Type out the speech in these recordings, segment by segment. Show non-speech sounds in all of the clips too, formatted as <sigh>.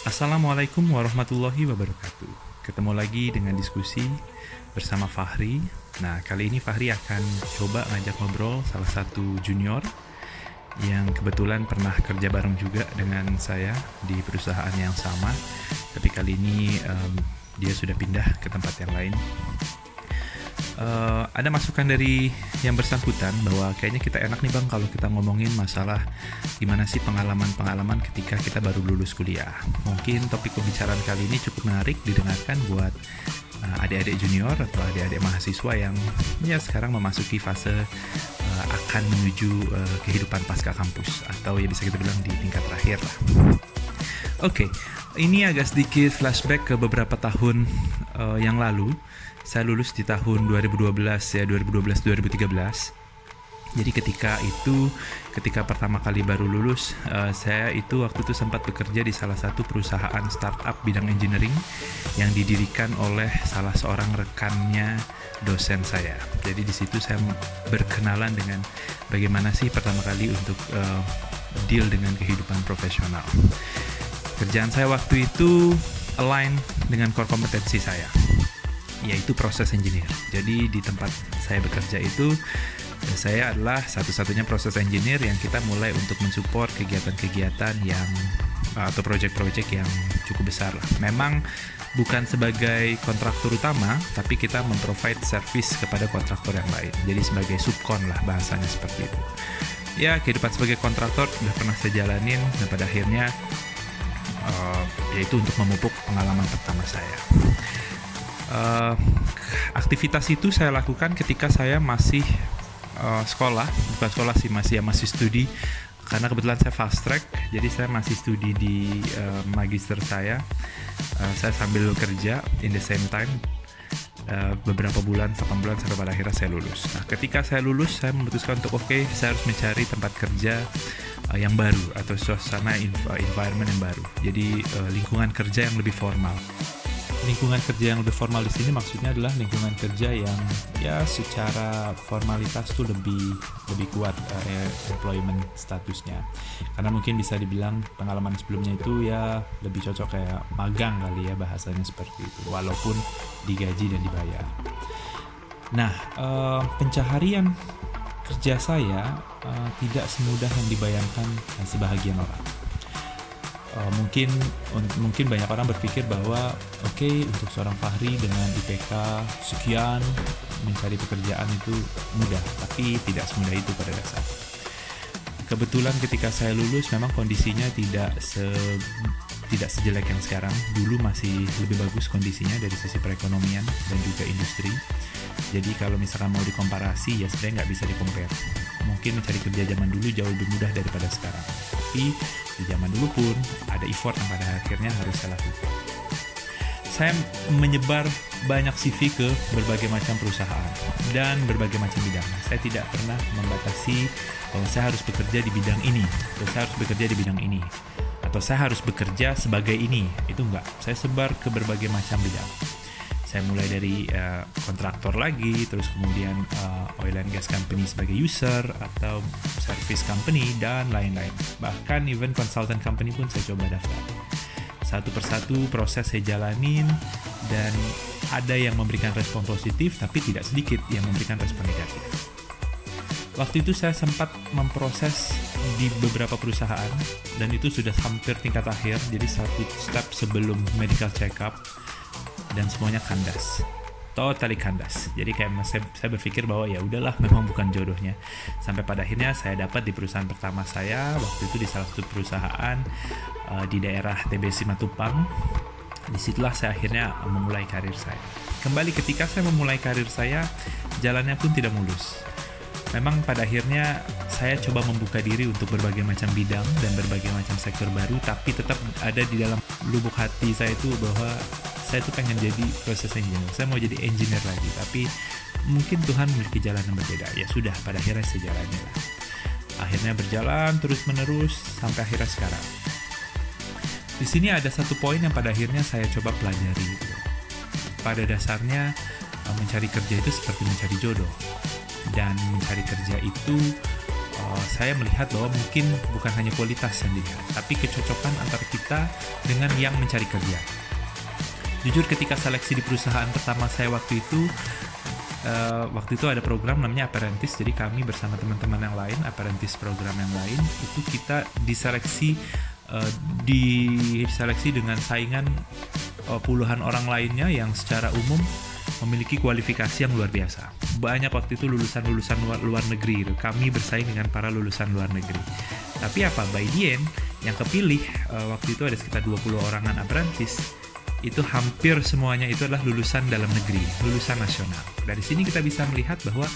Assalamualaikum warahmatullahi wabarakatuh. Ketemu lagi dengan diskusi bersama Fahri. Nah, kali ini Fahri akan coba ngajak ngobrol salah satu junior yang kebetulan pernah kerja bareng juga dengan saya di perusahaan yang sama. Tapi kali ini um, dia sudah pindah ke tempat yang lain uh, ada masukan dari yang bersangkutan bahwa kayaknya kita enak nih bang kalau kita ngomongin masalah gimana sih pengalaman-pengalaman ketika kita baru lulus kuliah. Mungkin topik pembicaraan kali ini cukup menarik didengarkan buat uh, adik-adik junior atau adik-adik mahasiswa yang ya sekarang memasuki fase uh, akan menuju uh, kehidupan pasca kampus atau ya bisa kita bilang di tingkat terakhir lah. Oke, ini agak sedikit flashback ke beberapa tahun uh, yang lalu saya lulus di tahun 2012 ya 2012 2013 jadi ketika itu, ketika pertama kali baru lulus, uh, saya itu waktu itu sempat bekerja di salah satu perusahaan startup bidang engineering yang didirikan oleh salah seorang rekannya dosen saya. Jadi di situ saya berkenalan dengan bagaimana sih pertama kali untuk uh, deal dengan kehidupan profesional. Kerjaan saya waktu itu align dengan core kompetensi saya yaitu proses engineer. Jadi di tempat saya bekerja itu saya adalah satu-satunya proses engineer yang kita mulai untuk mensupport kegiatan-kegiatan yang atau proyek-proyek yang cukup besar lah. Memang bukan sebagai kontraktor utama, tapi kita memprovide service kepada kontraktor yang lain. Jadi sebagai subkon lah bahasanya seperti itu. Ya, kehidupan sebagai kontraktor sudah pernah saya jalanin dan pada akhirnya uh, yaitu untuk memupuk pengalaman pertama saya. Uh, aktivitas itu saya lakukan ketika saya masih uh, sekolah. Bukan sekolah sih masih ya masih studi. Karena kebetulan saya fast track jadi saya masih studi di uh, magister saya. Uh, saya sambil kerja in the same time beberapa bulan 8 bulan sampai pada akhirnya saya lulus. Nah ketika saya lulus saya memutuskan untuk oke okay, saya harus mencari tempat kerja uh, yang baru atau suasana environment yang baru. Jadi uh, lingkungan kerja yang lebih formal. Lingkungan kerja yang lebih formal di sini maksudnya adalah lingkungan kerja yang ya secara formalitas tuh lebih lebih kuat uh, employment statusnya. Karena mungkin bisa dibilang pengalaman sebelumnya itu ya lebih cocok kayak magang kali ya bahasanya seperti itu. Walaupun digaji dan dibayar. Nah uh, pencaharian kerja saya uh, tidak semudah yang dibayangkan sebahagian orang. Uh, mungkin mungkin banyak orang berpikir bahwa oke okay, untuk seorang Fahri dengan IPK sekian mencari pekerjaan itu mudah tapi tidak semudah itu pada dasar kebetulan ketika saya lulus memang kondisinya tidak se tidak sejelek yang sekarang. Dulu masih lebih bagus kondisinya dari sisi perekonomian dan juga industri. Jadi kalau misalkan mau dikomparasi ya sebenarnya nggak bisa dikompar mungkin mencari kerja zaman dulu jauh lebih mudah daripada sekarang. Tapi di zaman dulu pun ada effort yang pada akhirnya harus saya lakukan. Saya menyebar banyak CV ke berbagai macam perusahaan dan berbagai macam bidang. Saya tidak pernah membatasi bahwa saya harus bekerja di bidang ini, atau saya harus bekerja di bidang ini, atau saya harus bekerja sebagai ini. Itu enggak. Saya sebar ke berbagai macam bidang saya mulai dari uh, kontraktor lagi terus kemudian uh, oil and gas company sebagai user atau service company dan lain-lain bahkan even consultant company pun saya coba daftar satu persatu proses saya jalanin dan ada yang memberikan respon positif tapi tidak sedikit yang memberikan respon negatif waktu itu saya sempat memproses di beberapa perusahaan dan itu sudah hampir tingkat akhir jadi satu step sebelum medical check up dan semuanya kandas. Totally kandas. Jadi kayak saya, saya berpikir bahwa ya udahlah <laughs> memang bukan jodohnya. Sampai pada akhirnya saya dapat di perusahaan pertama saya waktu itu di salah satu perusahaan uh, di daerah TBC Matupang. Di situlah saya akhirnya memulai karir saya. Kembali ketika saya memulai karir saya jalannya pun tidak mulus memang pada akhirnya saya coba membuka diri untuk berbagai macam bidang dan berbagai macam sektor baru tapi tetap ada di dalam lubuk hati saya itu bahwa saya tuh pengen jadi proses engineer. Saya mau jadi engineer lagi tapi mungkin Tuhan memiliki jalan yang berbeda. Ya sudah pada akhirnya sejalannya lah. Akhirnya berjalan terus menerus sampai akhirnya sekarang. Di sini ada satu poin yang pada akhirnya saya coba pelajari. Pada dasarnya eh, mencari kerja itu seperti mencari jodoh dan mencari kerja itu uh, saya melihat bahwa mungkin bukan hanya kualitas yang dilihat, tapi kecocokan antara kita dengan yang mencari kerja. Jujur ketika seleksi di perusahaan pertama saya waktu itu, uh, waktu itu ada program namanya apprentice, jadi kami bersama teman-teman yang lain, apprentice program yang lain, itu kita diseleksi uh, diseleksi dengan saingan uh, puluhan orang lainnya yang secara umum memiliki kualifikasi yang luar biasa. Banyak waktu itu lulusan-lulusan luar, luar negeri itu. Kami bersaing dengan para lulusan luar negeri. Tapi apa? By the end, yang kepilih uh, waktu itu ada sekitar 20 orangan apprentice itu hampir semuanya itu adalah lulusan dalam negeri, lulusan nasional. Dari sini kita bisa melihat bahwa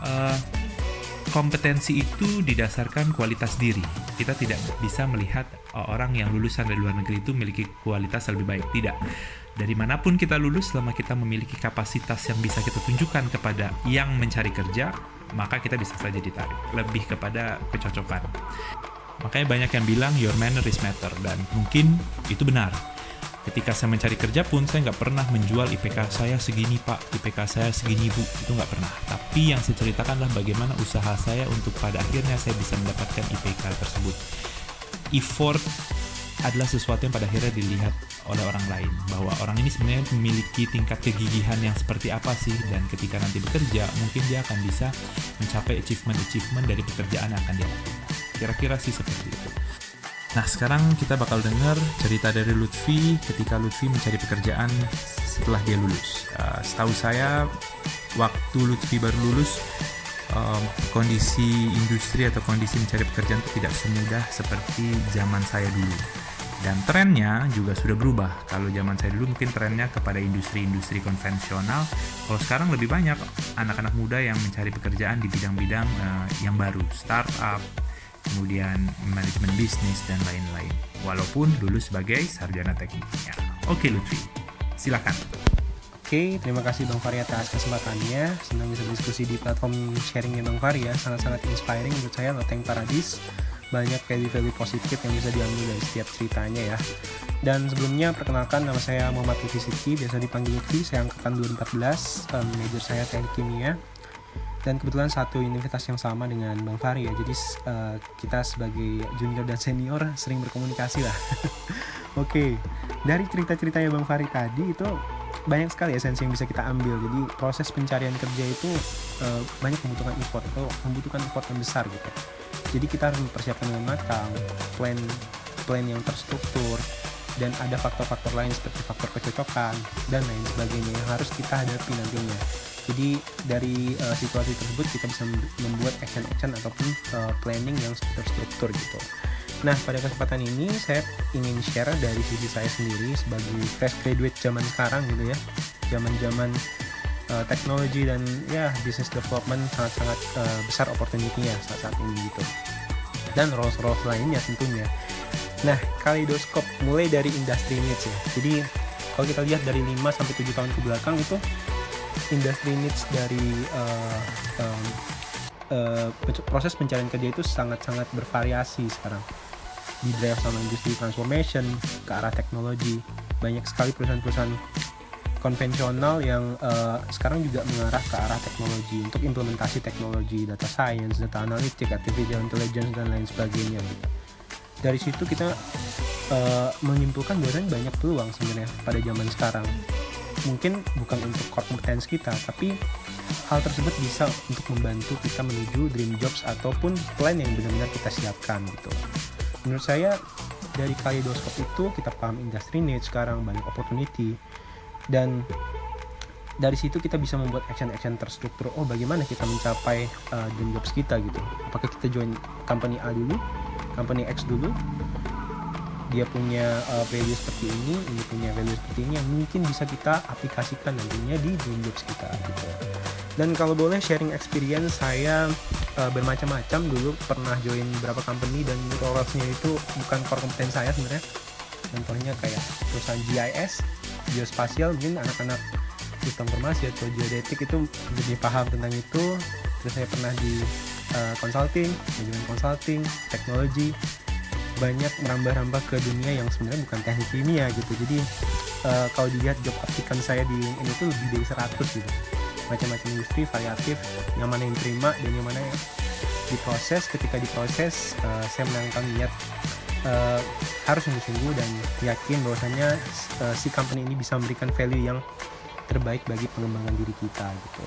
uh, kompetensi itu didasarkan kualitas diri. Kita tidak bisa melihat uh, orang yang lulusan dari luar negeri itu memiliki kualitas lebih baik. Tidak. Dari mana pun kita lulus, selama kita memiliki kapasitas yang bisa kita tunjukkan kepada yang mencari kerja, maka kita bisa saja ditarik. Lebih kepada kecocokan. Makanya banyak yang bilang your manner is matter dan mungkin itu benar Ketika saya mencari kerja pun, saya nggak pernah menjual IPK saya segini pak, IPK saya segini bu, itu nggak pernah. Tapi yang saya ceritakan bagaimana usaha saya untuk pada akhirnya saya bisa mendapatkan IPK tersebut. Effort adalah sesuatu yang pada akhirnya dilihat oleh orang lain bahwa orang ini sebenarnya memiliki tingkat kegigihan yang seperti apa sih dan ketika nanti bekerja mungkin dia akan bisa mencapai achievement-achievement dari pekerjaan yang akan dia lakukan. Kira-kira sih seperti itu. Nah, sekarang kita bakal dengar cerita dari Lutfi ketika Lutfi mencari pekerjaan setelah dia lulus. Uh, setahu saya, waktu Lutfi baru lulus, um, kondisi industri atau kondisi mencari pekerjaan itu tidak semudah seperti zaman saya dulu. Dan trennya juga sudah berubah. Kalau zaman saya dulu mungkin trennya kepada industri-industri konvensional. Kalau sekarang lebih banyak anak-anak muda yang mencari pekerjaan di bidang-bidang uh, yang baru, startup, kemudian manajemen bisnis, dan lain-lain. Walaupun dulu sebagai sarjana tekniknya. Oke Lutfi, silakan. Oke, terima kasih Bang Fari atas kesempatannya. Senang bisa diskusi di platform sharingnya Bang Fari ya. Sangat-sangat inspiring menurut saya Loteng Paradis. Banyak value-value positif yang bisa diambil dari setiap ceritanya ya. Dan sebelumnya perkenalkan nama saya Muhammad Lutfi Sidki, biasa dipanggil Lutfi. Saya angkatan 2014, um, major saya teknik kimia dan kebetulan satu universitas yang sama dengan Bang Fari ya jadi uh, kita sebagai junior dan senior sering berkomunikasi lah <laughs> oke okay. dari cerita-ceritanya Bang Fari tadi itu banyak sekali esensi yang bisa kita ambil. Jadi proses pencarian kerja itu uh, banyak membutuhkan effort atau membutuhkan effort yang besar gitu. Jadi kita harus mempersiapkan dengan matang plan plan yang terstruktur dan ada faktor-faktor lain seperti faktor kecocokan dan lain sebagainya yang harus kita hadapi nantinya. Jadi dari uh, situasi tersebut kita bisa membuat action-action ataupun uh, planning yang terstruktur gitu nah pada kesempatan ini saya ingin share dari sisi saya sendiri sebagai fresh graduate zaman sekarang gitu ya. Zaman-zaman uh, teknologi dan ya business development sangat-sangat uh, besar opportunity-nya saat-saat ini gitu. Dan roles-roles lainnya tentunya. Nah kaleidoskop mulai dari industri niche ya. Jadi kalau kita lihat dari 5 sampai 7 tahun ke belakang itu industri needs dari uh, um, uh, proses pencarian kerja itu sangat-sangat bervariasi sekarang. Di drive sama industri transformation ke arah teknologi. Banyak sekali perusahaan-perusahaan konvensional yang uh, sekarang juga mengarah ke arah teknologi untuk implementasi teknologi data science, data analytics, artificial intelligence dan lain sebagainya. Dari situ kita uh, menyimpulkan bahwa banyak peluang sebenarnya pada zaman sekarang. Mungkin bukan untuk core competence kita tapi hal tersebut bisa untuk membantu kita menuju dream jobs ataupun plan yang benar-benar kita siapkan gitu. Menurut saya dari kaleidoskop itu kita paham industry need sekarang banyak opportunity. Dan dari situ kita bisa membuat action-action terstruktur oh bagaimana kita mencapai uh, dream jobs kita gitu. Apakah kita join company A dulu company X dulu dia punya uh, value seperti ini, ini punya value seperti ini yang mungkin bisa kita aplikasikan nantinya di dream jobs kita gitu. Dan kalau boleh sharing experience saya uh, bermacam-macam dulu pernah join beberapa company dan roles-nya itu bukan core kompeten saya sebenarnya. Contohnya kayak perusahaan GIS, geospasial mungkin anak-anak sistem informasi atau geodetik itu lebih paham tentang itu. Terus saya pernah di uh, consulting, manajemen consulting, teknologi, banyak merambah-rambah ke dunia yang sebenarnya bukan teknik kimia gitu jadi uh, kalau dilihat job applikan saya di ini tuh lebih dari 100 gitu macam-macam industri variatif yang mana yang terima dan yang mana diproses ketika diproses uh, saya menanamkan niat uh, harus sungguh-sungguh dan yakin bahwasanya uh, si company ini bisa memberikan value yang terbaik bagi pengembangan diri kita gitu.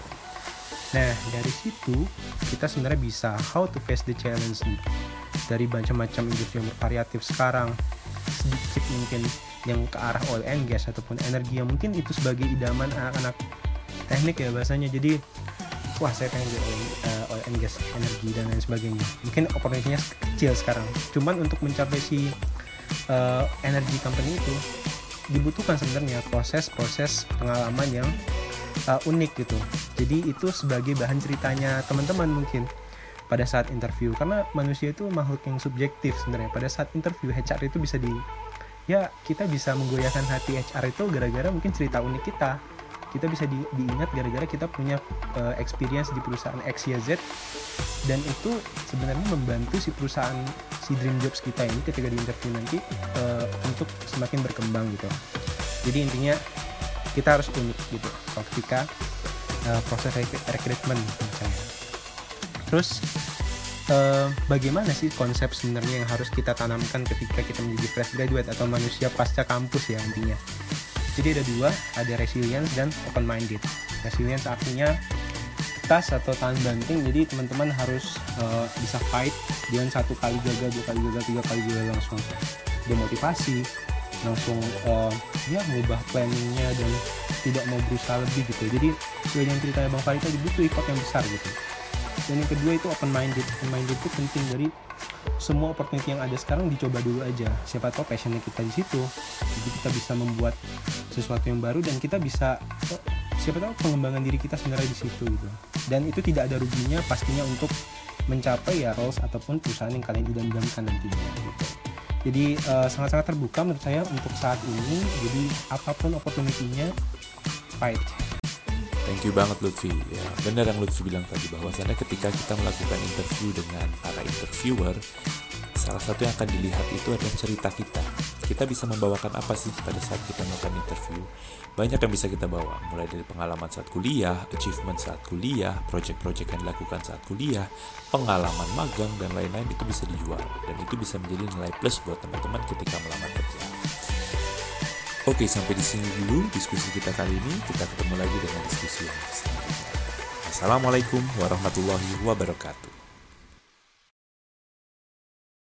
Nah dari situ kita sebenarnya bisa how to face the challenge nih dari macam-macam industri yang bervariatif sekarang sedikit mungkin yang ke arah oil and gas ataupun energi yang mungkin itu sebagai idaman anak-anak teknik ya bahasanya. Jadi wah saya pengen jadi uh, oil and gas energi dan lain sebagainya. Mungkin opportunity-nya kecil sekarang. Cuman untuk mencapai si uh, energi company itu dibutuhkan sebenarnya proses-proses pengalaman yang uh, unik gitu. Jadi itu sebagai bahan ceritanya teman-teman mungkin pada saat interview. Karena manusia itu makhluk yang subjektif sebenarnya. Pada saat interview HR itu bisa di ya kita bisa menggoyahkan hati HR itu gara-gara mungkin cerita unik kita kita bisa di, diingat gara-gara kita punya uh, experience di perusahaan XYZ dan itu sebenarnya membantu si perusahaan si dream jobs kita ini ketika di interview nanti uh, untuk semakin berkembang gitu. Jadi intinya kita harus unik gitu ketika uh, proses rekrutmen misalnya. Terus uh, bagaimana sih konsep sebenarnya yang harus kita tanamkan ketika kita menjadi fresh graduate atau manusia pasca kampus ya intinya jadi ada dua ada resilience dan open minded resilience artinya tas atau tahan banting jadi teman-teman harus uh, bisa fight dengan satu kali gagal dua kali gagal tiga kali gagal langsung demotivasi langsung uh, ya mengubah planningnya dan tidak mau berusaha lebih gitu. Jadi sesuai dengan ceritanya bang Farid tadi butuh effort yang besar gitu dan yang kedua itu open minded open minded itu penting. Dari semua opportunity yang ada sekarang dicoba dulu aja. Siapa tahu passionnya kita di situ. Jadi kita bisa membuat sesuatu yang baru dan kita bisa siapa tahu pengembangan diri kita sebenarnya di situ gitu. Dan itu tidak ada ruginya pastinya untuk mencapai ya roles ataupun perusahaan yang kalian idam-idamkan nantinya gitu. Jadi uh, sangat-sangat terbuka menurut saya untuk saat ini. Jadi apa pun opportunity-nya fight Thank you banget Lutfi. Ya, benar yang Lutfi bilang tadi bahwasannya ketika kita melakukan interview dengan para interviewer, salah satu yang akan dilihat itu adalah cerita kita. Kita bisa membawakan apa sih pada saat kita melakukan interview? Banyak yang bisa kita bawa, mulai dari pengalaman saat kuliah, achievement saat kuliah, project-project yang dilakukan saat kuliah, pengalaman magang, dan lain-lain itu bisa dijual. Dan itu bisa menjadi nilai plus buat teman-teman ketika melamar kerja. Oke, sampai di sini dulu diskusi kita kali ini. Kita ketemu lagi dengan diskusi yang selanjutnya. Assalamualaikum warahmatullahi wabarakatuh.